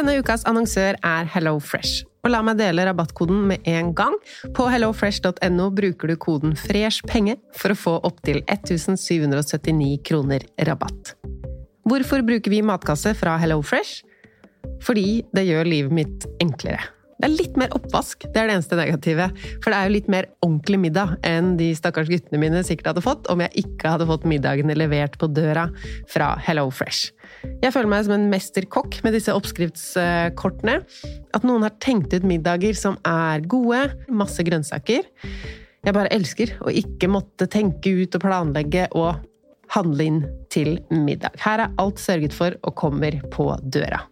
Denne ukas annonsør er HelloFresh. Og la meg dele rabattkoden med en gang. På hellofresh.no bruker du koden FRESHPENGE for å få opptil 1779 kroner rabatt. Hvorfor bruker vi matkasse fra HelloFresh? Fordi det gjør livet mitt enklere. Det er litt mer oppvask, det er det eneste negative. For det er jo litt mer ordentlig middag enn de stakkars guttene mine sikkert hadde fått om jeg ikke hadde fått middagene levert på døra fra HelloFresh. Jeg føler meg som en mesterkokk med disse oppskriftskortene. At noen har tenkt ut middager som er gode, masse grønnsaker. Jeg bare elsker å ikke måtte tenke ut og planlegge og handle inn til middag. Her er alt sørget for og kommer på døra.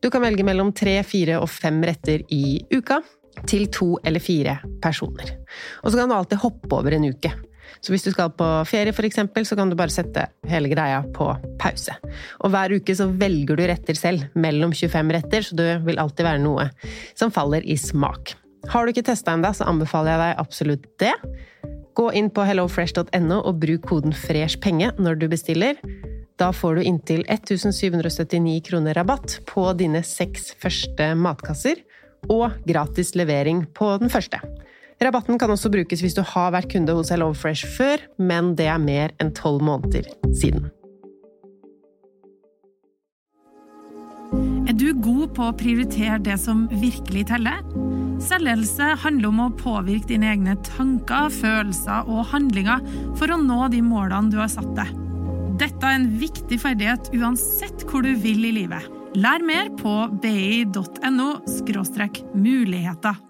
Du kan velge mellom tre, fire og fem retter i uka til to eller fire personer. Og så kan du alltid hoppe over en uke. Så hvis du skal på ferie, eksempel, så kan du bare sette hele greia på pause. Og hver uke så velger du retter selv, mellom 25 retter, så det vil alltid være noe som faller i smak. Har du ikke testa ennå, så anbefaler jeg deg absolutt det. Gå inn på hellofresh.no og bruk koden FRESHPENGE når du bestiller. Da får du inntil 1779 kroner rabatt på dine seks første matkasser, og gratis levering på den første. Rabatten kan også brukes hvis du har vært kunde hos HelloFresh før, men det er mer enn tolv måneder siden. Er du god på å prioritere det som virkelig teller? Selvledelse handler om å påvirke dine egne tanker, følelser og handlinger for å nå de målene du har satt deg. Dette er en viktig ferdighet uansett hvor du vil i livet. Lær mer på bi.no muligheter.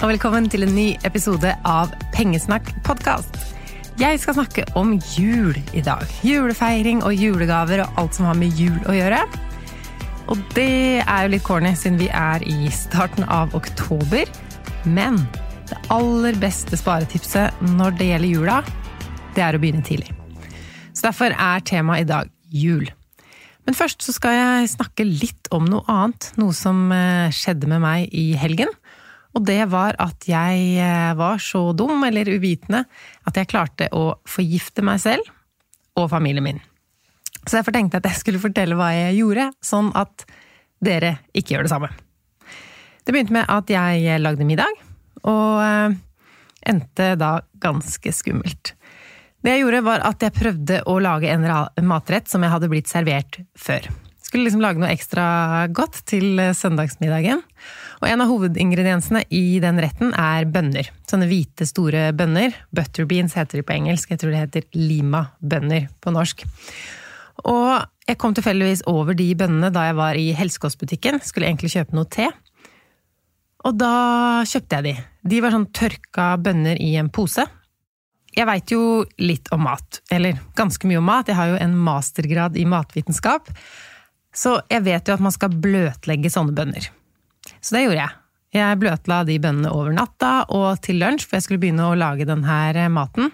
Og velkommen til en ny episode av Pengesnakk podkast. Jeg skal snakke om jul i dag. Julefeiring og julegaver og alt som har med jul å gjøre. Og det er jo litt corny, siden vi er i starten av oktober. Men det aller beste sparetipset når det gjelder jula, det er å begynne tidlig. Så derfor er temaet i dag jul. Men først så skal jeg snakke litt om noe annet. Noe som eh, skjedde med meg i helgen. Og det var at jeg eh, var så dum eller uvitende at jeg klarte å forgifte meg selv og familien min. Så derfor tenkte jeg at jeg skulle fortelle hva jeg gjorde, sånn at dere ikke gjør det samme. Det begynte med at jeg lagde middag, og eh, endte da ganske skummelt. Det jeg gjorde, var at jeg prøvde å lage en matrett som jeg hadde blitt servert før. Skulle liksom lage noe ekstra godt til eh, søndagsmiddagen. Og en av hovedingrediensene i den retten er bønner. Sånne hvite, store bønner. Butterbeans heter de på engelsk. Jeg tror det heter lima-bønner på norsk. Og jeg kom tilfeldigvis over de bønnene da jeg var i helsekostbutikken. Skulle egentlig kjøpe noe te. Og da kjøpte jeg de. De var sånn tørka bønner i en pose. Jeg veit jo litt om mat. Eller ganske mye om mat. Jeg har jo en mastergrad i matvitenskap. Så jeg vet jo at man skal bløtlegge sånne bønner. Så det gjorde jeg. Jeg bløtla de bønnene over natta og til lunsj, for jeg skulle begynne å lage denne maten.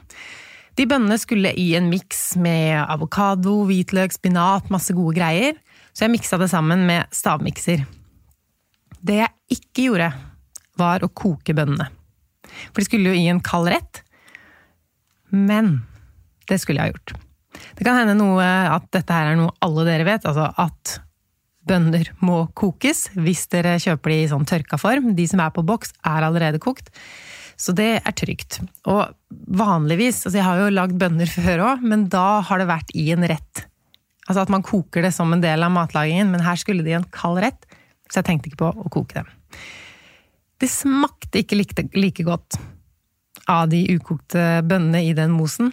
De bønnene skulle i en miks med avokado, hvitløk, spinat, masse gode greier. Så jeg miksa det sammen med stavmikser. Det jeg ikke gjorde, var å koke bønnene. For de skulle jo i en kald rett. Men det skulle jeg ha gjort. Det kan hende noe at dette her er noe alle dere vet, altså at bønner må kokes hvis dere kjøper de i sånn tørka form. De som er på boks, er allerede kokt. Så det er trygt. Og vanligvis, altså jeg har jo lagd bønner før òg, men da har det vært i en rett. Altså at man koker det som en del av matlagingen, men her skulle det i en kald rett, så jeg tenkte ikke på å koke dem. Det smakte ikke like, like godt av de ukokte bønnene i den mosen.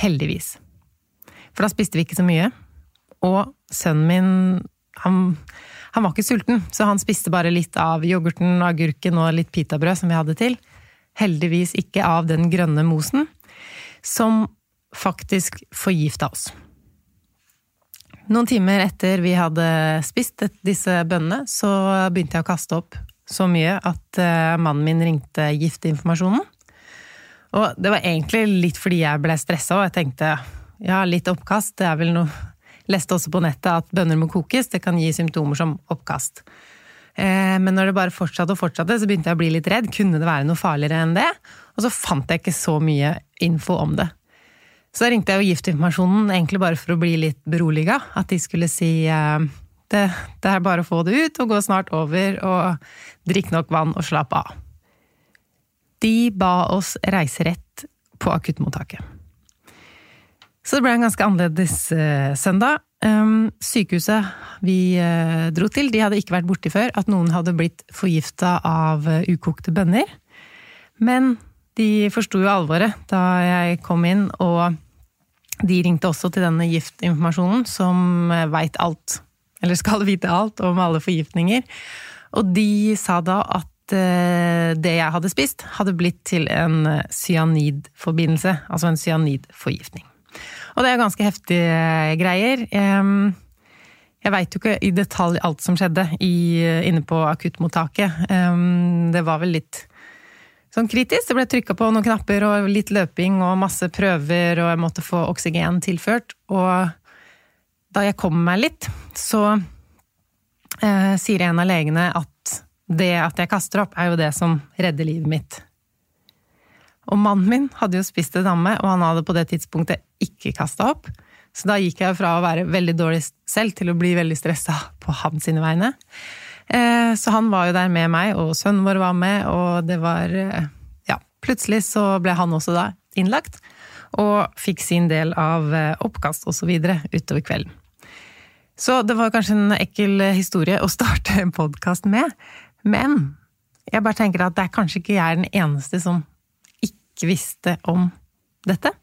Heldigvis. For da spiste vi ikke så mye. Og sønnen min, han, han var ikke sulten, så han spiste bare litt av yoghurten, agurken og litt pitabrød som vi hadde til. heldigvis ikke av den grønne mosen, som faktisk forgifta oss. Noen timer etter vi hadde spist disse bønnene, så begynte jeg å kaste opp så mye at eh, mannen min ringte giftinformasjonen. Og det var egentlig litt fordi jeg ble stressa, og jeg tenkte ja, litt oppkast, det er vel noe Leste også på nettet at bønner må kokes, det kan gi symptomer som oppkast. Eh, men når det bare fortsatte og fortsatte, så begynte jeg å bli litt redd. Kunne det være noe farligere enn det? Og så fant jeg ikke så mye info om det. Så da ringte jeg jo Giftinformasjonen egentlig bare for å bli litt beroliga. At de skulle si eh, det, det, er bare å få det ut og gå snart over, og drikk nok vann og slapp av. De ba oss reise rett på akuttmottaket. Så det ble en ganske annerledes uh, søndag. Um, sykehuset vi uh, dro til, de hadde ikke vært borti før at noen hadde blitt forgifta av uh, ukokte bønner. Men de forsto jo alvoret da jeg kom inn, og de ringte også til denne giftinformasjonen, som veit alt, eller skal vite alt, om alle forgiftninger. Og de sa da at det jeg hadde spist, hadde blitt til en cyanidforbindelse, altså en cyanidforgiftning. Og det er ganske heftige greier. Jeg veit jo ikke i detalj alt som skjedde inne på akuttmottaket. Det var vel litt sånn kritisk. Det ble trykka på noen knapper og litt løping og masse prøver, og jeg måtte få oksygen tilført. Og da jeg kom meg litt, så eh, sier en av legene at det at jeg kaster opp, er jo det som redder livet mitt. Og mannen min hadde jo spist det amme, og han hadde på det tidspunktet ikke kasta opp. Så da gikk jeg fra å være veldig dårlig selv til å bli veldig stressa på hans sine vegne. Eh, så han var jo der med meg, og sønnen vår var med, og det var eh, Ja, plutselig så ble han også da innlagt, og fikk sin del av eh, oppkast videre utover kvelden. Så det var kanskje en ekkel historie å starte en podkast med, men jeg bare tenker at det er kanskje ikke jeg den eneste som ikke visste om dette.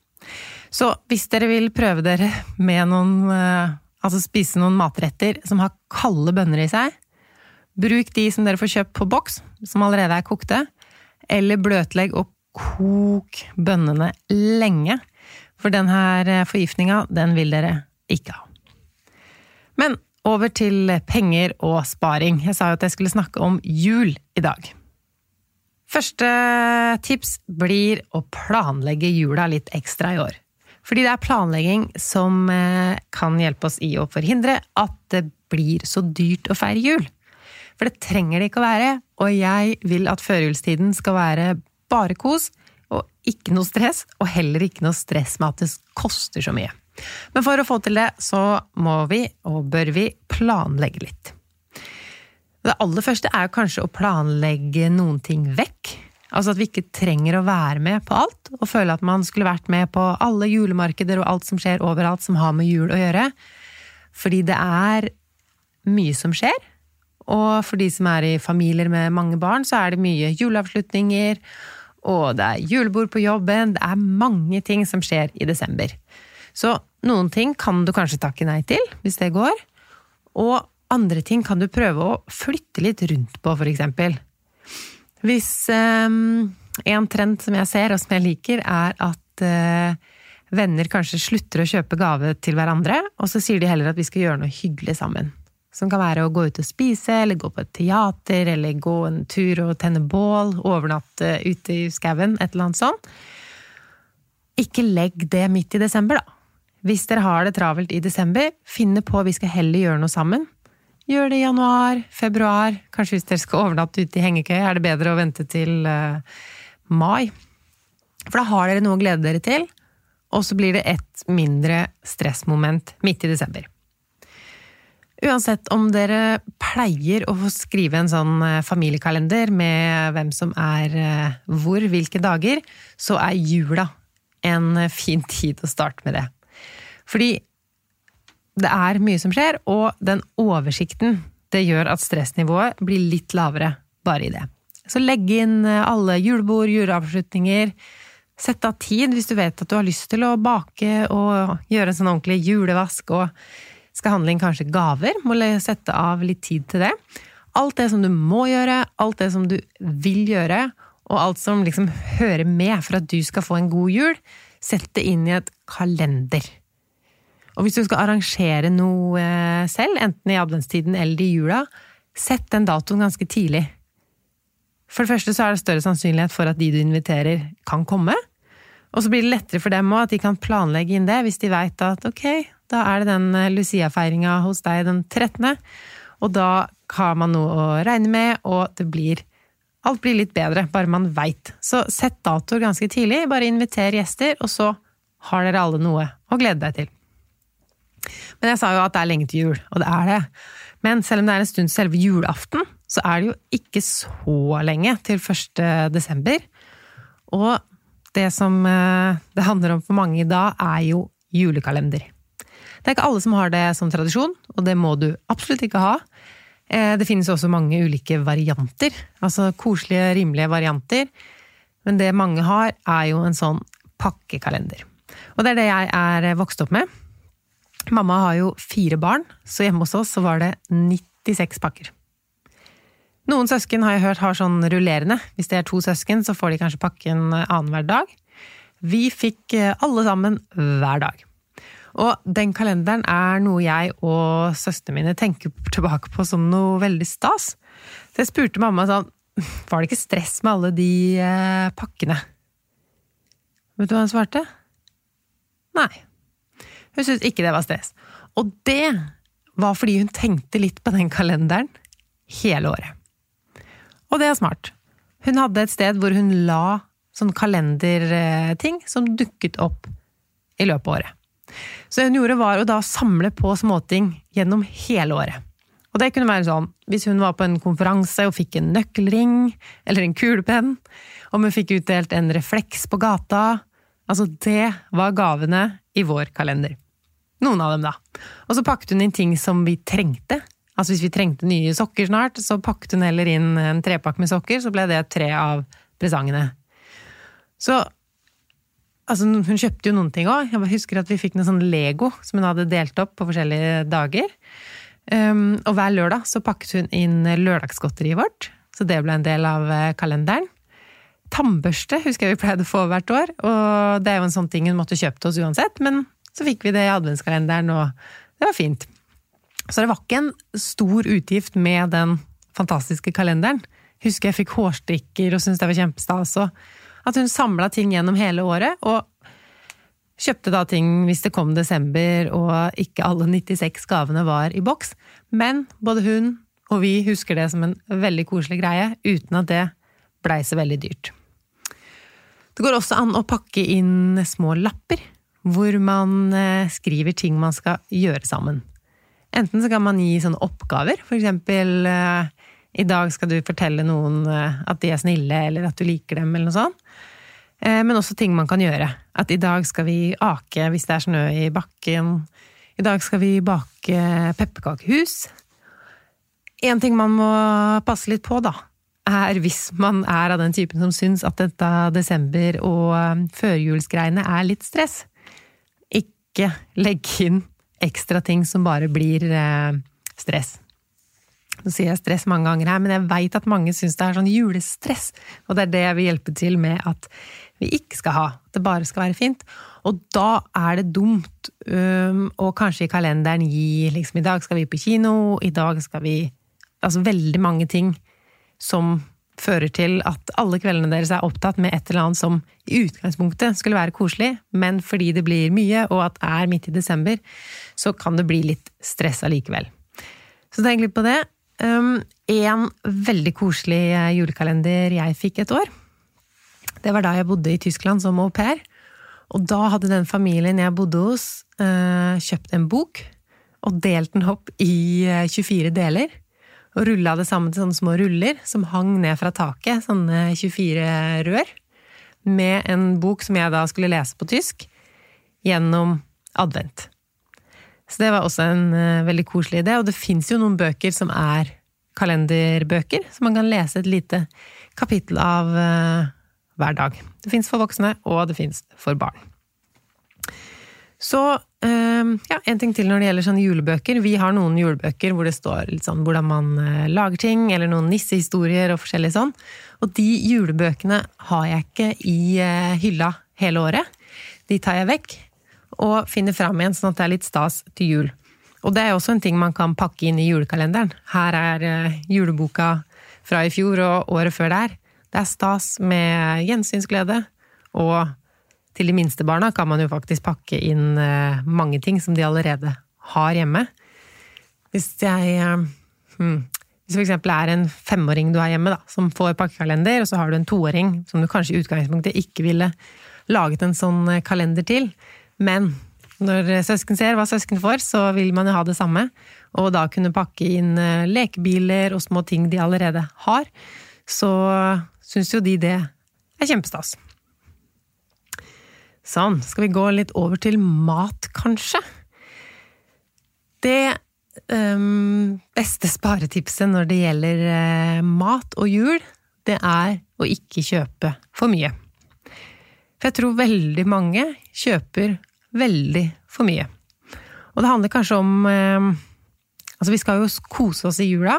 Så hvis dere vil prøve dere med noen Altså spise noen matretter som har kalde bønner i seg, bruk de som dere får kjøpt på boks, som allerede er kokte, eller bløtlegg og kok bønnene lenge. For den her forgiftninga, den vil dere ikke ha. Men over til penger og sparing. Jeg sa jo at jeg skulle snakke om jul i dag. Første tips blir å planlegge jula litt ekstra i år. Fordi det er planlegging som eh, kan hjelpe oss i å forhindre at det blir så dyrt å feire jul. For det trenger det ikke å være, og jeg vil at førjulstiden skal være bare kos, og ikke noe stress, og heller ikke noe stress med at det koster så mye. Men for å få til det, så må vi, og bør vi, planlegge litt. Det aller første er kanskje å planlegge noen ting vekk. Altså at vi ikke trenger å være med på alt, og føle at man skulle vært med på alle julemarkeder og alt som skjer overalt som har med jul å gjøre. Fordi det er mye som skjer. Og for de som er i familier med mange barn, så er det mye juleavslutninger, og det er julebord på jobben, det er mange ting som skjer i desember. Så noen ting kan du kanskje takke nei til, hvis det går. Og andre ting kan du prøve å flytte litt rundt på, for eksempel. Hvis um, en trend som jeg ser, og som jeg liker, er at uh, venner kanskje slutter å kjøpe gave til hverandre, og så sier de heller at vi skal gjøre noe hyggelig sammen. Som kan være å gå ut og spise, eller gå på et teater, eller gå en tur og tenne bål, overnatte ute i skauen, et eller annet sånt. Ikke legg det midt i desember, da. Hvis dere har det travelt i desember, finne på vi skal heller gjøre noe sammen. Gjør det i januar, februar. Kanskje hvis dere skal overnatte ute i hengekøye, er det bedre å vente til uh, mai. For da har dere noe å glede dere til, og så blir det et mindre stressmoment midt i desember. Uansett om dere pleier å skrive en sånn eh, familiekalender med hvem som er uh, hvor, hvilke dager, så er jula en fin tid å starte med det. Fordi det er mye som skjer, og den oversikten det gjør at stressnivået blir litt lavere bare i det. Så legg inn eh, alle julebord, juleavslutninger. Sett av tid hvis du vet at du har lyst til å bake og gjøre en sånn ordentlig julevask, og skal handle inn kanskje gaver, må sette av litt tid til det. Alt det som du må gjøre, alt det som du vil gjøre, og alt som liksom hører med for at du skal få en god jul, sett det inn i et kalender. Og hvis du skal arrangere noe eh, selv, enten i adventstiden eller i jula, sett den datoen ganske tidlig. For det første så er det større sannsynlighet for at de du inviterer, kan komme. Og så blir det lettere for dem òg, at de kan planlegge inn det, hvis de veit at ok, da er det den eh, Lucia-feiringa hos deg den 13., og da har man noe å regne med, og det blir Alt blir litt bedre, bare man veit. Så sett datoer ganske tidlig, bare inviter gjester, og så har dere alle noe å glede deg til. Men jeg sa jo at det er lenge til jul, og det er det. Men selv om det er en stund til selve julaften, så er det jo ikke så lenge til 1. desember. Og det som eh, det handler om for mange i dag, er jo julekalender. Det er ikke alle som har det som tradisjon, og det må du absolutt ikke ha. Eh, det finnes også mange ulike varianter, altså koselige, rimelige varianter. Men det mange har, er jo en sånn pakkekalender. Og det er det jeg er vokst opp med. Mamma har jo fire barn, så hjemme hos oss så var det 96 pakker. Noen søsken har jeg hørt har sånn rullerende. Hvis det er to søsken, så får de kanskje pakken annenhver dag. Vi fikk eh, alle sammen hver dag. Og den kalenderen er noe jeg og søstrene mine tenker tilbake på som noe veldig stas. Så jeg spurte mamma sånn Var det ikke stress med alle de eh, pakkene? Vet du hva hun svarte? Nei. Hun syntes ikke det var stress. Og det var fordi hun tenkte litt på den kalenderen hele året. Og det er smart. Hun hadde et sted hvor hun la sånn kalenderting som dukket opp i løpet av året. Så det hun gjorde, var å da samle på småting gjennom hele året. Og det kunne være sånn hvis hun var på en konferanse og fikk en nøkkelring eller en kulepenn, om hun fikk utdelt en refleks på gata Altså, det var gavene i vår kalender. Noen av dem, da. Og så pakket hun inn ting som vi trengte. Altså hvis vi trengte nye sokker snart, så pakket hun heller inn en trepakke med sokker, så ble det tre av presangene. Så Altså, hun kjøpte jo noen ting òg. Jeg husker at vi fikk noe sånn Lego som hun hadde delt opp på forskjellige dager. Um, og hver lørdag så pakket hun inn lørdagsgodteriet vårt, så det ble en del av eh, kalenderen. Tannbørste husker jeg vi pleide å få hvert år, og det er jo en sånn ting hun måtte kjøpe til oss uansett, men så fikk vi det i adventskalenderen, og det var fint. Så det var ikke en stor utgift med den fantastiske kalenderen. Husker jeg fikk hårstrikker og syntes det var kjempestas. og at hun samla ting gjennom hele året, og kjøpte da ting hvis det kom desember og ikke alle 96 gavene var i boks. Men både hun og vi husker det som en veldig koselig greie, uten at det blei så veldig dyrt. Det går også an å pakke inn små lapper, hvor man eh, skriver ting man skal gjøre sammen. Enten så kan man gi sånne oppgaver, for eksempel eh, i dag skal du fortelle noen eh, at de er snille, eller at du liker dem, eller noe sånt. Men også ting man kan gjøre. At i dag skal vi ake hvis det er snø i bakken. I dag skal vi bake pepperkakehus. En ting man må passe litt på, da, er hvis man er av den typen som syns at dette desember- og førjulsgreiene er litt stress. Ikke legge inn ekstra ting som bare blir stress. Nå sier jeg stress mange ganger her, men jeg veit at mange syns det er sånn julestress. Og det er det jeg vil hjelpe til med at vi ikke skal ha. At det bare skal være fint. Og da er det dumt um, å kanskje i kalenderen gi liksom i dag skal vi på kino, i dag skal vi Altså veldig mange ting som fører til at alle kveldene deres er opptatt med et eller annet som i utgangspunktet skulle være koselig, men fordi det blir mye, og at det er midt i desember, så kan det bli litt stress allikevel. Så tenk litt på det. Um, en veldig koselig eh, julekalender jeg fikk et år. Det var da jeg bodde i Tyskland som au pair. Og da hadde den familien jeg bodde hos, uh, kjøpt en bok og delt den opp i 24 eh, deler. Og rulla det sammen til sånne små ruller som hang ned fra taket, sånne 24 rør. Med en bok som jeg da skulle lese på tysk, gjennom advent. Så det var også en uh, veldig koselig idé. Og det fins jo noen bøker som er kalenderbøker, som man kan lese et lite kapittel av uh, hver dag. Det fins for voksne, og det fins for barn. Så eh, ja, en ting til når det gjelder sånne julebøker. Vi har noen julebøker hvor det står litt sånn hvordan man eh, lager ting, eller noen nissehistorier og forskjellig sånn. Og de julebøkene har jeg ikke i eh, hylla hele året. De tar jeg vekk og finner fram igjen, sånn at det er litt stas til jul. Og det er også en ting man kan pakke inn i julekalenderen. Her er eh, juleboka fra i fjor og året før der. Det er stas med gjensynsglede, og til de minste barna kan man jo faktisk pakke inn eh, mange ting som de allerede har hjemme. Hvis jeg eh, hmm, Hvis eksempel er en femåring du har hjemme, da, som får pakkekalender, og så har du en toåring som du kanskje i utgangspunktet ikke ville laget en sånn kalender til, men når søsken ser hva søsken får, så vil man jo ha det samme. Og da kunne pakke inn eh, lekebiler og små ting de allerede har. Så syns jo de det er kjempestas. Sånn, skal vi gå litt over til mat, kanskje? Det um, beste sparetipset når det gjelder uh, mat og jul, det er å ikke kjøpe for mye. For jeg tror veldig mange kjøper veldig for mye. Og det handler kanskje om uh, Altså, vi skal jo kose oss i jula,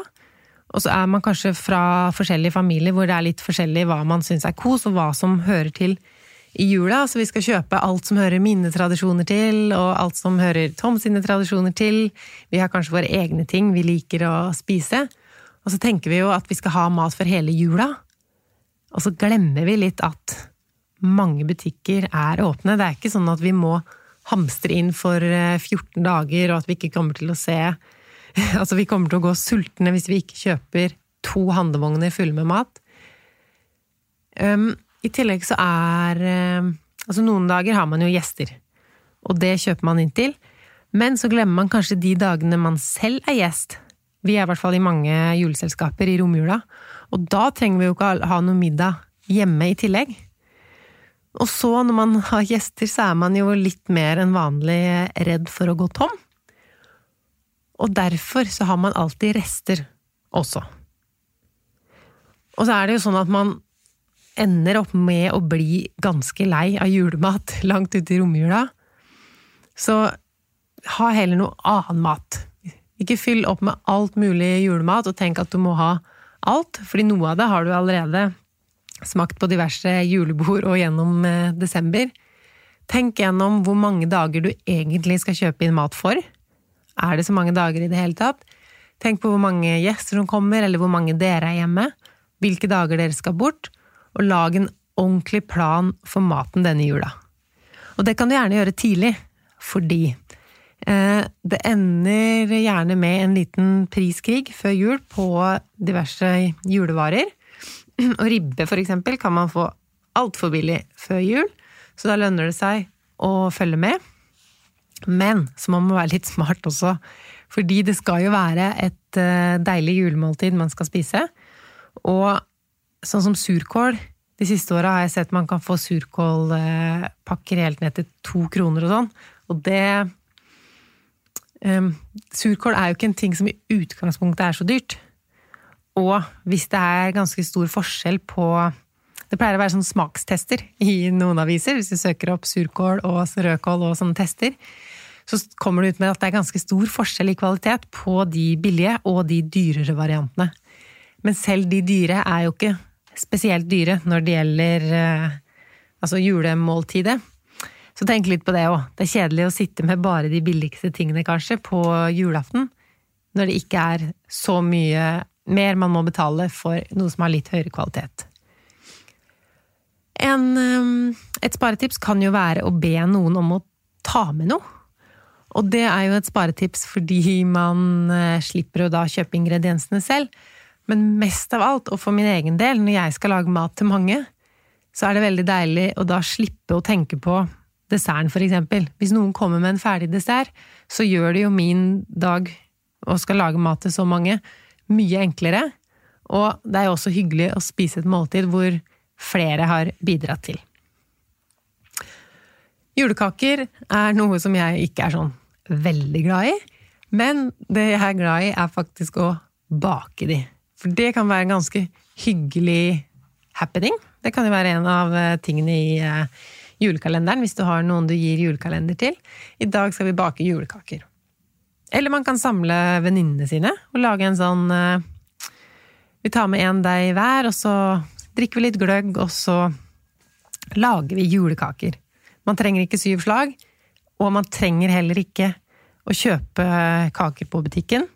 og så er man kanskje fra forskjellige familier hvor det er litt forskjellig hva man syns er kos, og hva som hører til i jula, så vi skal kjøpe alt som hører mine tradisjoner til, og alt som hører Tom sine tradisjoner til. Vi har kanskje våre egne ting vi liker å spise. Og så tenker vi jo at vi skal ha mat for hele jula. Og så glemmer vi litt at mange butikker er åpne. Det er ikke sånn at vi må hamstre inn for 14 dager, og at vi ikke kommer til å se Altså, vi kommer til å gå sultne hvis vi ikke kjøper to handlevogner fulle med mat. Um, I tillegg så er um, Altså, noen dager har man jo gjester, og det kjøper man inn til. Men så glemmer man kanskje de dagene man selv er gjest. Vi er i hvert fall i mange juleselskaper i romjula, og da trenger vi jo ikke ha noe middag hjemme i tillegg. Og så, når man har gjester, så er man jo litt mer enn vanlig redd for å gå tom. Og derfor så har man alltid rester også. Og så er det jo sånn at man ender opp med å bli ganske lei av julemat langt ute i romjula. Så ha heller noe annen mat. Ikke fyll opp med alt mulig julemat og tenk at du må ha alt, fordi noe av det har du allerede smakt på diverse julebord og gjennom eh, desember. Tenk gjennom hvor mange dager du egentlig skal kjøpe inn mat for. Er det så mange dager i det hele tatt? Tenk på hvor mange gjester som kommer, eller hvor mange dere er hjemme. Hvilke dager dere skal bort. Og lag en ordentlig plan for maten denne jula. Og det kan du gjerne gjøre tidlig, fordi eh, det ender gjerne med en liten priskrig før jul på diverse julevarer. Og ribbe, for eksempel, kan man få altfor billig før jul, så da lønner det seg å følge med. Men så må man være litt smart også, fordi det skal jo være et eh, deilig julemåltid man skal spise. Og sånn som surkål De siste åra har jeg sett man kan få surkålpakker helt ned til to kroner og sånn. Og det um, Surkål er jo ikke en ting som i utgangspunktet er så dyrt. Og hvis det er ganske stor forskjell på Det pleier å være sånn smakstester i noen aviser, hvis du søker opp surkål og rødkål og sånne tester så kommer det ut med at det er ganske stor forskjell i kvalitet på de billige og de dyrere variantene. Men selv de dyre er jo ikke spesielt dyre når det gjelder eh, altså julemåltidet. Så tenk litt på det òg. Det er kjedelig å sitte med bare de billigste tingene, kanskje, på julaften. Når det ikke er så mye mer man må betale for noe som har litt høyere kvalitet. En, eh, et sparetips kan jo være å be noen om å ta med noe. Og det er jo et sparetips fordi man eh, slipper å da kjøpe ingrediensene selv. Men mest av alt, og for min egen del, når jeg skal lage mat til mange, så er det veldig deilig å da slippe å tenke på desserten, for eksempel. Hvis noen kommer med en ferdig dessert, så gjør det jo min dag og skal lage mat til så mange, mye enklere. Og det er jo også hyggelig å spise et måltid hvor flere har bidratt til. Julekaker er noe som jeg ikke er sånn veldig glad i, men det jeg er glad i, er faktisk å bake de. For det kan være en ganske hyggelig happening. Det kan jo være en av eh, tingene i eh, julekalenderen hvis du har noen du gir julekalender til. I dag skal vi bake julekaker. Eller man kan samle venninnene sine og lage en sånn eh, Vi tar med én deig hver, og så drikker vi litt gløgg, og så lager vi julekaker. Man trenger ikke syv slag, og man trenger heller ikke å kjøpe kaker på butikken.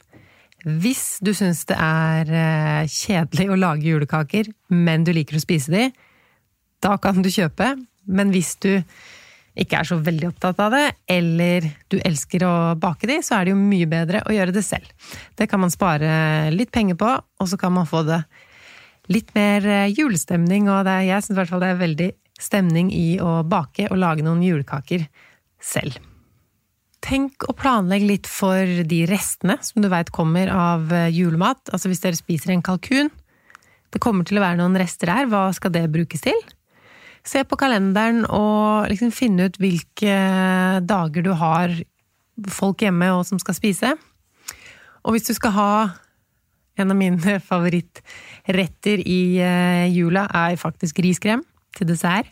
Hvis du syns det er eh, kjedelig å lage julekaker, men du liker å spise de, da kan du kjøpe. Men hvis du ikke er så veldig opptatt av det, eller du elsker å bake de, så er det jo mye bedre å gjøre det selv. Det kan man spare litt penger på, og så kan man få det litt mer eh, julestemning, og det, jeg syns i hvert fall det er veldig stemning i å bake og lage noen julekaker selv. Tenk å planlegge litt for de restene som du veit kommer av eh, julemat. Altså hvis dere spiser en kalkun, det kommer til å være noen rester her, hva skal det brukes til? Se på kalenderen og liksom finne ut hvilke dager du har folk hjemme og som skal spise. Og hvis du skal ha en av mine favorittretter i eh, jula, er faktisk riskrem til dessert.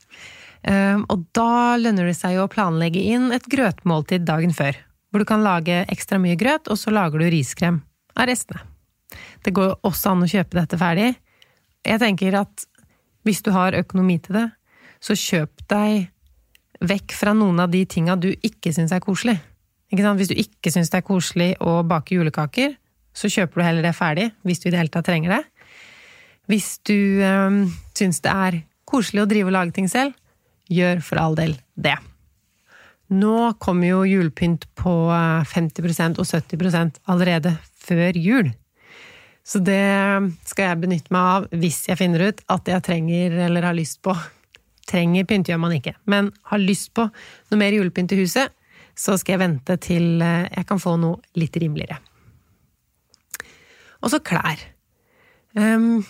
Ehm, og da lønner det seg jo å planlegge inn et grøtmåltid dagen før. Hvor du kan lage ekstra mye grøt, og så lager du riskrem av restene. Det går også an å kjøpe dette ferdig. Jeg tenker at hvis du har økonomi til det, så kjøp deg vekk fra noen av de tinga du ikke syns er koselig. Hvis du ikke syns det er koselig å bake julekaker, så kjøper du heller det ferdig, hvis du i det hele tatt trenger det. Hvis du øh, syns det er koselig å drive og lage ting selv, gjør for all del det. Nå kommer jo julepynt på 50% og 70% allerede før jul. Så det skal jeg benytte meg av hvis jeg finner ut at jeg trenger eller har lyst på Trenger pynt gjør man ikke, men har lyst på noe mer julepynt i huset, så skal jeg vente til jeg kan få noe litt rimeligere. Og så klær. Um,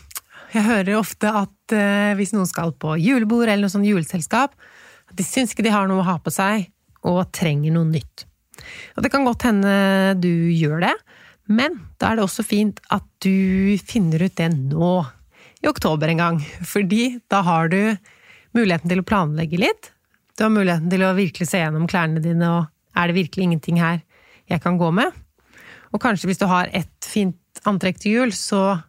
jeg hører ofte at uh, hvis noen skal på julebord eller noe sånn juleselskap, at de syns ikke de har noe å ha på seg, og trenger noe nytt. Og det kan godt hende du gjør det, men da er det også fint at du finner ut det nå, i oktober en gang. Fordi da har du muligheten til å planlegge litt. Du har muligheten til å virkelig se gjennom klærne dine, og er det virkelig ingenting her jeg kan gå med? Og kanskje hvis du har et fint antrekk til jul, så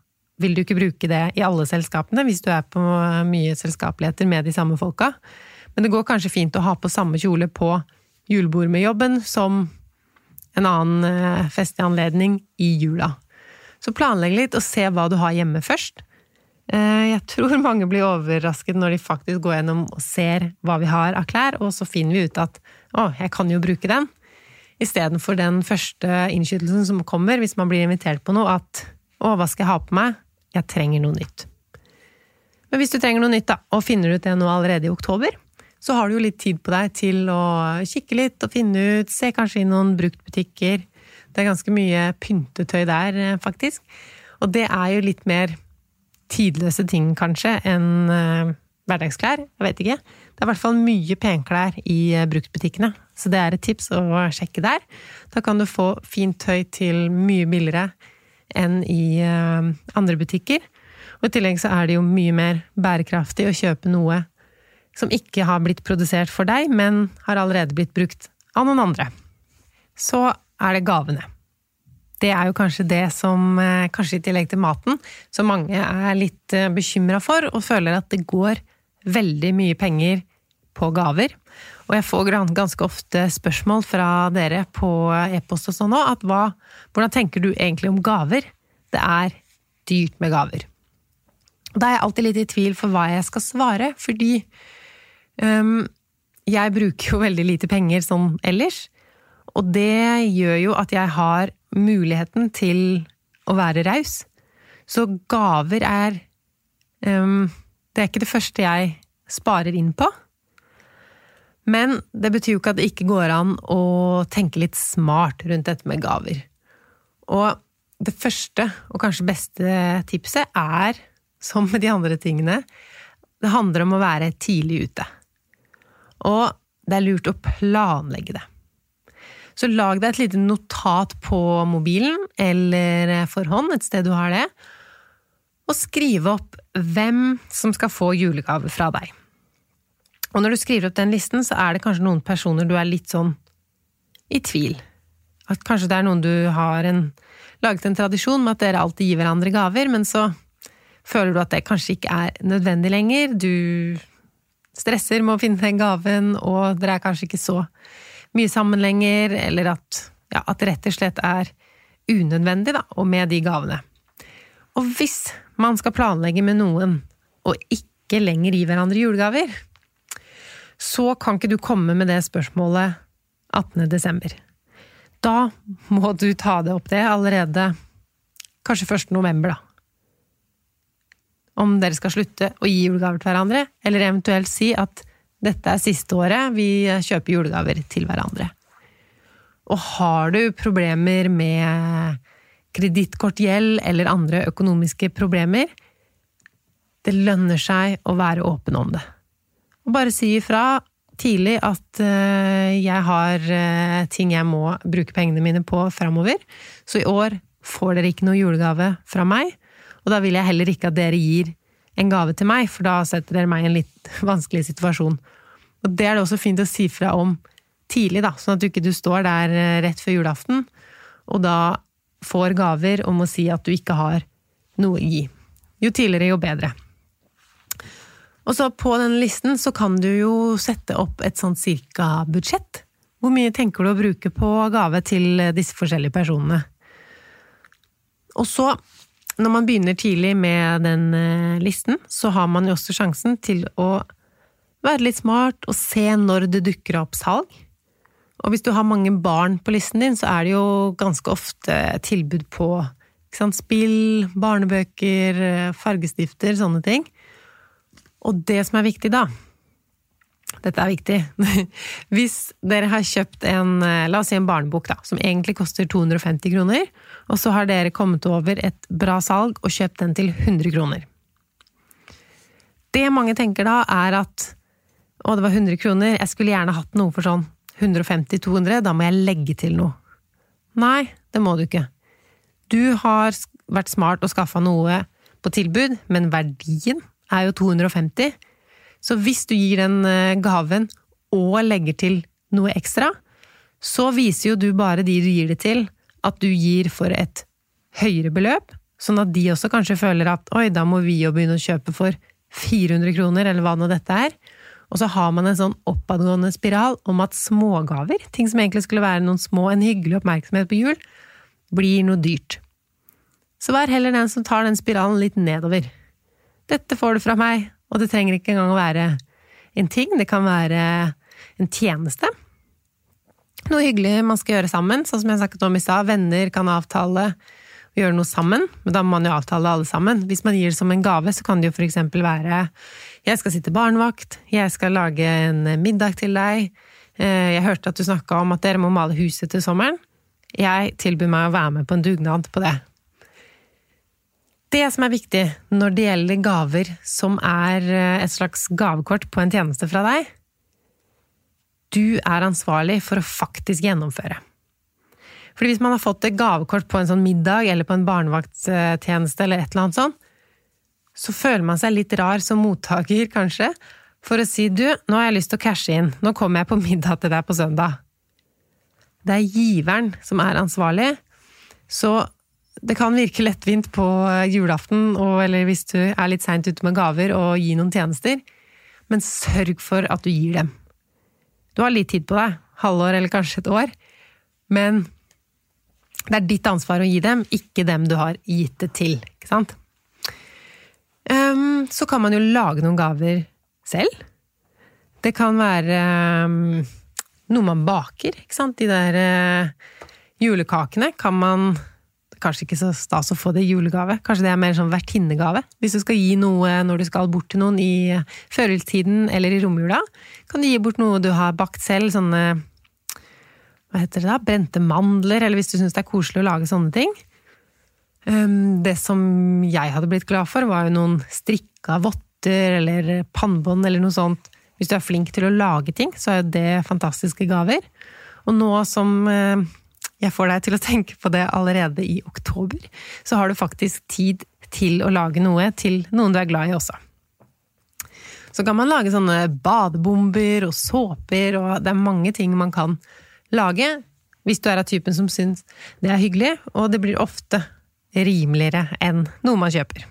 vil du ikke bruke det i alle selskapene hvis du er på mye selskapeligheter med de samme folka. Men det går kanskje fint å ha på samme kjole på julebord med jobben som en annen eh, festlig anledning i jula. Så planlegg litt og se hva du har hjemme først. Eh, jeg tror mange blir overrasket når de faktisk går gjennom og ser hva vi har av klær, og så finner vi ut at å, jeg kan jo bruke den. Istedenfor den første innskytelsen som kommer hvis man blir invitert på noe, at å, hva skal jeg ha på meg? Jeg trenger noe nytt. Men hvis du trenger noe nytt, da, og finner ut det nå allerede i oktober, så har du jo litt tid på deg til å kikke litt og finne ut, se kanskje i noen bruktbutikker. Det er ganske mye pyntetøy der, eh, faktisk. Og det er jo litt mer tidløse ting, kanskje, enn uh, hverdagsklær. Jeg vet ikke. Det er i hvert fall mye penklær i uh, bruktbutikkene, så det er et tips å sjekke der. Da kan du få fint tøy til mye billigere enn i eh, andre butikker. Og i tillegg så er det jo mye mer bærekraftig å kjøpe noe som ikke har blitt produsert for deg, men har allerede blitt brukt av noen andre. Så er det gavene. Det er jo kanskje det som, eh, kanskje i tillegg til maten, som mange er litt eh, bekymra for, og føler at det går veldig mye penger på gaver. Og jeg får ganske ofte spørsmål fra dere på e-post og sånn òg, at hva, hvordan tenker du egentlig om gaver? Det er dyrt med gaver. Da er jeg alltid litt i tvil for hva jeg skal svare, fordi um, jeg bruker jo veldig lite penger sånn ellers. Og det gjør jo at jeg har muligheten til å være raus. Så gaver er um, Det er ikke det første jeg sparer inn på. Men det betyr jo ikke at det ikke går an å tenke litt smart rundt dette med gaver. Og det første, og kanskje beste tipset, er, som med de andre tingene, det handler om å være tidlig ute. Og det er lurt å planlegge det. Så lag deg et lite notat på mobilen eller for hånd, et sted du har det, og skriv opp hvem som skal få julegave fra deg. Og når du skriver opp den listen, så er det kanskje noen personer du er litt sånn i tvil. At kanskje det er noen du har en, laget en tradisjon med at dere alltid gir hverandre gaver, men så føler du at det kanskje ikke er nødvendig lenger. Du stresser med å finne den gaven, og dere er kanskje ikke så mye sammen lenger, eller at, ja, at det rett og slett er unødvendig, da, og med de gavene. Og hvis man skal planlegge med noen, og ikke lenger gi hverandre julegaver, så kan ikke du komme med det spørsmålet 18. desember. Da må du ta det opp det allerede kanskje 1. november, da. Om dere skal slutte å gi julegaver til hverandre, eller eventuelt si at dette er siste året vi kjøper julegaver til hverandre. Og har du problemer med kredittkortgjeld eller andre økonomiske problemer, det lønner seg å være åpen om det. Og bare si ifra tidlig at uh, jeg har uh, ting jeg må bruke pengene mine på framover, så i år får dere ikke noe julegave fra meg, og da vil jeg heller ikke at dere gir en gave til meg, for da setter dere meg i en litt vanskelig situasjon. Og det er det også fint å si fra om tidlig, da, sånn at du ikke du står der uh, rett før julaften, og da får gaver om å si at du ikke har noe å gi. Jo tidligere, jo bedre. Og så på den listen så kan du jo sette opp et sånt cirka budsjett. Hvor mye tenker du å bruke på gave til disse forskjellige personene? Og så, når man begynner tidlig med den eh, listen, så har man jo også sjansen til å være litt smart og se når det dukker opp salg. Og hvis du har mange barn på listen din, så er det jo ganske ofte tilbud på sant, spill, barnebøker, eh, fargestifter, sånne ting. Og det som er viktig da, dette er viktig, hvis dere har kjøpt en, eh, la oss si en barnebok da, som egentlig koster 250 kroner, og så har dere kommet over et bra salg og kjøpt den til 100 kroner. Det mange tenker da, er at å, det var 100 kroner, jeg skulle gjerne hatt noe for sånn 150-200, da må jeg legge til noe. Nei, det må du ikke. Du har vært smart og skaffa noe på tilbud, men verdien er jo 250. Så hvis du gir den eh, gaven og legger til noe ekstra, så viser jo du bare de du gir det til, at du gir for et høyere beløp, sånn at de også kanskje føler at oi, da må vi jo begynne å kjøpe for 400 kroner, eller hva nå dette er. Og så har man en sånn oppadgående spiral om at smågaver, ting som egentlig skulle være noen små, en hyggelig oppmerksomhet på jul, blir noe dyrt. Så vær heller den som tar den spiralen litt nedover. 'Dette får du fra meg', og det trenger ikke engang å være en ting, det kan være en tjeneste. Noe hyggelig man skal gjøre sammen, sånn som jeg snakket om i stad. Venner kan avtale å gjøre noe sammen, men da må man jo avtale alle sammen. Hvis man gir det som en gave, så kan det jo for eksempel være 'jeg skal sitte barnevakt', 'jeg skal lage en middag til deg', eh, 'jeg hørte at du snakka om at dere må male huset til sommeren'. Jeg tilbyr meg å være med på en dugnad på det. Det som er viktig når det gjelder gaver som er eh, et slags gavekort på en tjeneste fra deg, du er ansvarlig for å faktisk gjennomføre. Fordi hvis man har fått et gavekort på en sånn middag eller på en barnevakttjeneste eller et eller annet sånt, så føler man seg litt rar som mottaker, kanskje, for å si du, nå har jeg lyst til å cashe inn, nå kommer jeg på middag til deg på søndag. Det er giveren som er ansvarlig, så det kan virke lettvint på julaften, og, eller hvis du er litt seint ute med gaver, og gi noen tjenester, men sørg for at du gir dem. Du har litt tid på deg, halvår eller kanskje et år, men det er ditt ansvar å gi dem, ikke dem du har gitt det til, ikke sant? Um, så kan man jo lage noen gaver selv. Det kan være um, noe man baker, ikke sant? De der uh, julekakene kan man kanskje ikke så stas å få det i julegave. Kanskje det er mer sånn vertinnegave. Hvis du skal gi noe når du skal bort til noen i førjulstiden eller i romjula, kan du gi bort noe du har bakt selv, sånne hva heter det da, brente mandler, eller hvis du syns det er koselig å lage sånne ting. Ehm, det som jeg hadde blitt glad for, var jo noen strikka votter eller pannebånd eller noe sånt. Hvis du er flink til å lage ting, så er jo det fantastiske gaver. Og nå som eh, jeg får deg til å tenke på det allerede i oktober, så har du faktisk tid til å lage noe til noen du er glad i også. Så kan man lage sånne badebomber og såper, og det er mange ting man kan lage. Hvis du er av typen som syns det er hyggelig, og det blir ofte rimeligere enn noe man kjøper.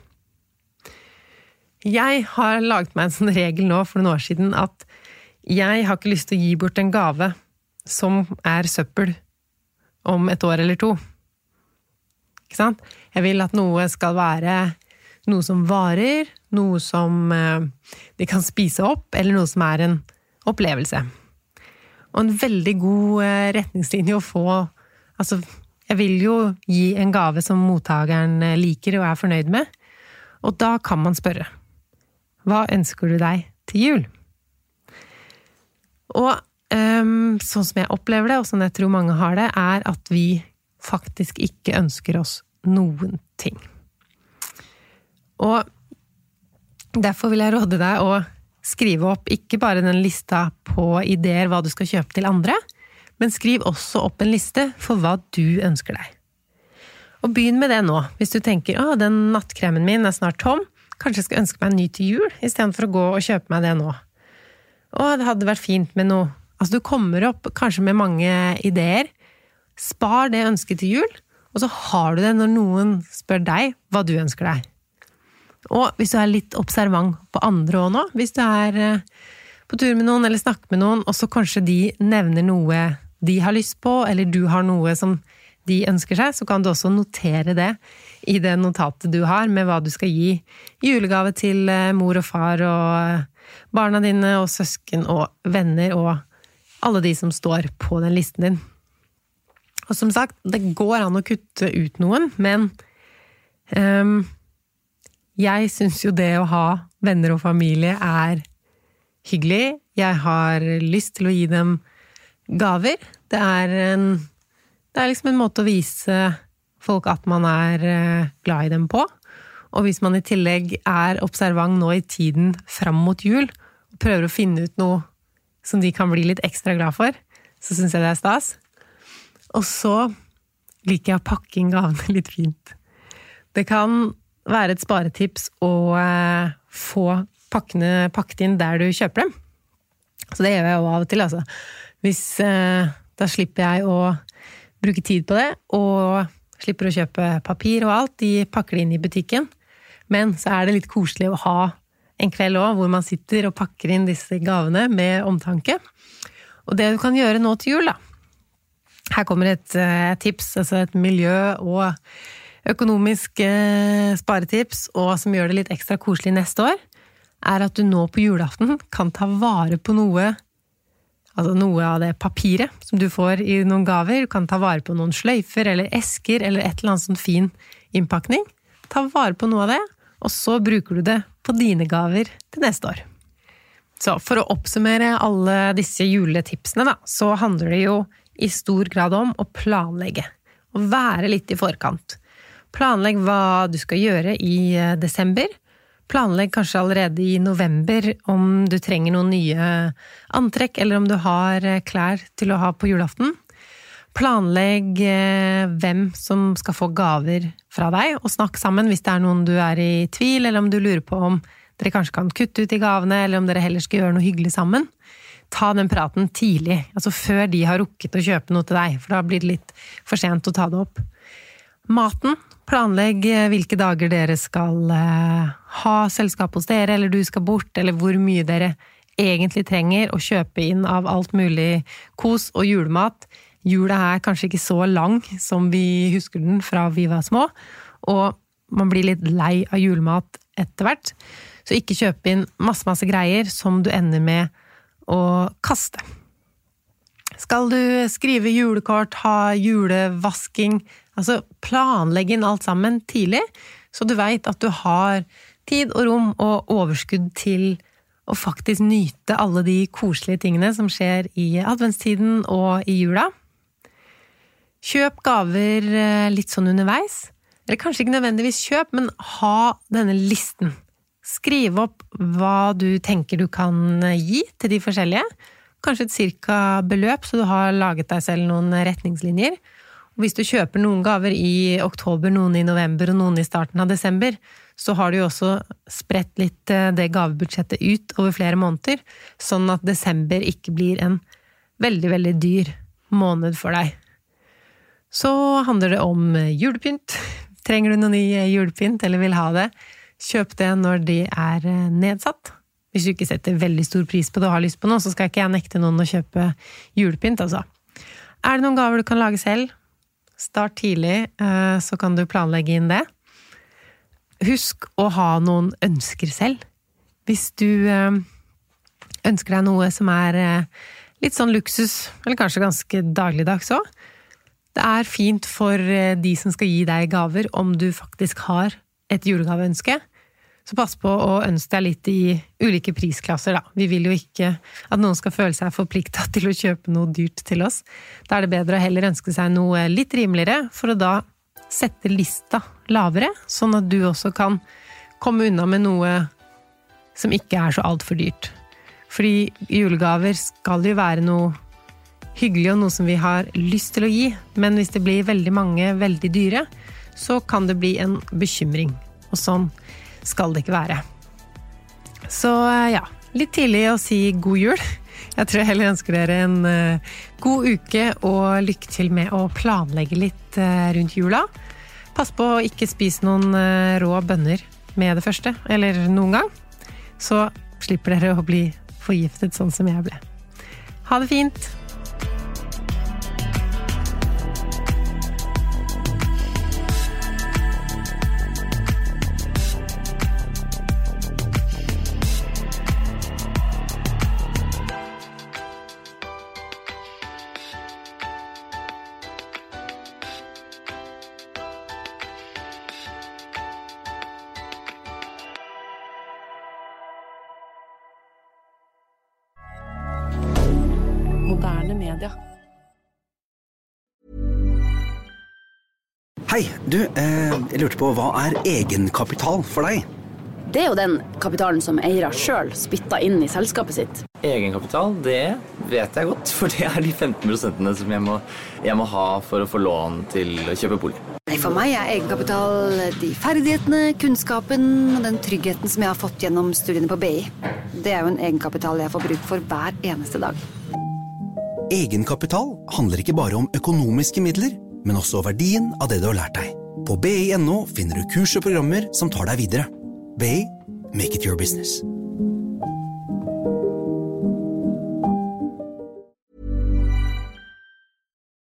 Jeg har laget meg en sånn regel nå for noen år siden at jeg har ikke lyst til å gi bort en gave som er søppel om et år eller to. Ikke sant? Jeg vil at noe skal være noe som varer, noe som eh, de kan spise opp, eller noe som er en opplevelse. Og en veldig god eh, retningslinje å få Altså, jeg vil jo gi en gave som mottakeren eh, liker og er fornøyd med, og da kan man spørre Hva ønsker du deg til jul? Og sånn som jeg opplever det, og sånn jeg tror mange har det, er at vi faktisk ikke ønsker oss noen ting. Og derfor vil jeg råde deg å skrive opp ikke bare den lista på ideer hva du skal kjøpe til andre, men skriv også opp en liste for hva du ønsker deg. Og begynn med det nå, hvis du tenker å, den nattkremen min er snart tom, kanskje jeg skal ønske meg en ny til jul, istedenfor å gå og kjøpe meg det nå. Å, det hadde vært fint med noe Altså, du kommer opp kanskje med mange ideer. Spar det ønsket til jul, og så har du det når noen spør deg hva du ønsker deg. Og hvis du er litt observant på andre òg nå, hvis du er eh, på tur med noen eller snakker med noen, og så kanskje de nevner noe de har lyst på, eller du har noe som de ønsker seg, så kan du også notere det i det notatet du har med hva du skal gi julegave til eh, mor og far og eh, barna dine og søsken og venner og alle de som står på den listen din. Og som sagt, det går an å kutte ut noen, men um, jeg syns jo det å ha venner og familie er hyggelig. Jeg har lyst til å gi dem gaver. Det er, en, det er liksom en måte å vise folk at man er eh, glad i dem på. Og hvis man i tillegg er observant nå i tiden fram mot jul, og prøver å finne ut noe som de kan bli litt ekstra glad for, så syns jeg det er stas. Og så liker jeg å pakke inn gavene litt fint. Det kan være et sparetips å eh, få pakkene pakket inn der du kjøper dem. Så det gjør jeg jo av og til, altså. Hvis eh, Da slipper jeg å bruke tid på det, og slipper å kjøpe papir og alt. De pakker det inn i butikken. Men så er det litt koselig å ha en kveld òg, hvor man sitter og pakker inn disse gavene med omtanke. Og det du kan gjøre nå til jul, da Her kommer et uh, tips, altså et miljø- og økonomisk uh, sparetips, og som gjør det litt ekstra koselig neste år, er at du nå på julaften kan ta vare på noe Altså noe av det papiret som du får i noen gaver. Du kan ta vare på noen sløyfer eller esker eller et eller annet sånn fin innpakning. Ta vare på noe av det, og så bruker du det på dine gaver til neste år. Så for å oppsummere alle disse juletipsene, da, så handler det jo i stor grad om å planlegge. Å være litt i forkant. Planlegg hva du skal gjøre i eh, desember. Planlegg kanskje allerede i november om du trenger noen nye antrekk, eller om du har eh, klær til å ha på julaften. Planlegg eh, hvem som skal få gaver fra deg, og snakk sammen hvis det er noen du er i tvil, eller om du lurer på om dere kanskje kan kutte ut i gavene, eller om dere heller skal gjøre noe hyggelig sammen. Ta den praten tidlig, altså før de har rukket å kjøpe noe til deg, for da blir det litt for sent å ta det opp. Maten. Planlegg hvilke dager dere skal eh, ha selskap hos dere, eller du skal bort, eller hvor mye dere egentlig trenger å kjøpe inn av alt mulig kos og julemat. Jula er kanskje ikke så lang som vi husker den fra vi var små, og man blir litt lei av julemat etter hvert. Så ikke kjøp inn masse, masse greier som du ender med å kaste. Skal du skrive julekort, ha julevasking Altså planlegge inn alt sammen tidlig, så du veit at du har tid og rom og overskudd til å faktisk nyte alle de koselige tingene som skjer i adventstiden og i jula. Kjøp gaver eh, litt sånn underveis. Eller kanskje ikke nødvendigvis kjøp, men ha denne listen. Skriv opp hva du tenker du kan gi til de forskjellige. Kanskje et cirka beløp, så du har laget deg selv noen retningslinjer. Hvis du kjøper noen gaver i oktober, noen i november og noen i starten av desember, så har du jo også spredt litt eh, det gavebudsjettet ut over flere måneder, sånn at desember ikke blir en veldig, veldig dyr måned for deg. Så handler det om julepynt. Trenger du noe ny julepynt, eller vil ha det, kjøp det når de er nedsatt. Hvis du ikke setter veldig stor pris på det og har lyst på noe, så skal ikke jeg nekte noen å kjøpe julepynt, altså. Er det noen gaver du kan lage selv? Start tidlig, eh, så kan du planlegge inn det. Husk å ha noen ønsker selv. Hvis du eh, ønsker deg noe som er eh, litt sånn luksus, eller kanskje ganske dagligdags òg. Det er fint for de som skal gi deg gaver, om du faktisk har et julegaveønske. Så pass på å ønske deg litt i ulike prisklasser, da. Vi vil jo ikke at noen skal føle seg forplikta til å kjøpe noe dyrt til oss. Da er det bedre å heller ønske seg noe litt rimeligere, for å da sette lista lavere, sånn at du også kan komme unna med noe som ikke er så altfor dyrt. Fordi julegaver skal jo være noe hyggelig og noe som vi har lyst til å gi, men hvis det blir veldig mange veldig dyre, så kan det bli en bekymring. Og sånn skal det ikke være. Så eh, ja, litt tidlig å si god jul. Jeg tror jeg heller ønsker dere en uh, god uke og lykke til med å planlegge litt uh, rundt jula. Pass på å ikke spise noen rå bønner med det første, eller noen gang. Så slipper dere å bli forgiftet sånn som jeg ble. Ha det fint! Hei, du, eh, jeg lurte på hva er egenkapital for deg? Det er jo den kapitalen som eiere sjøl spytter inn i selskapet sitt. Egenkapital, det vet jeg godt, for det er de 15 som jeg må, jeg må ha for å få lån til å kjøpe bolig. Nei, For meg er egenkapital de ferdighetene, kunnskapen og den tryggheten som jeg har fått gjennom studiene på BI. Det er jo en egenkapital jeg får bruk for hver eneste dag. Egenkapital handler ikke bare om økonomiske midler, men også verdien av det du har lært deg. På bi.no finner du kurs og programmer som tar deg videre. BI make it your business.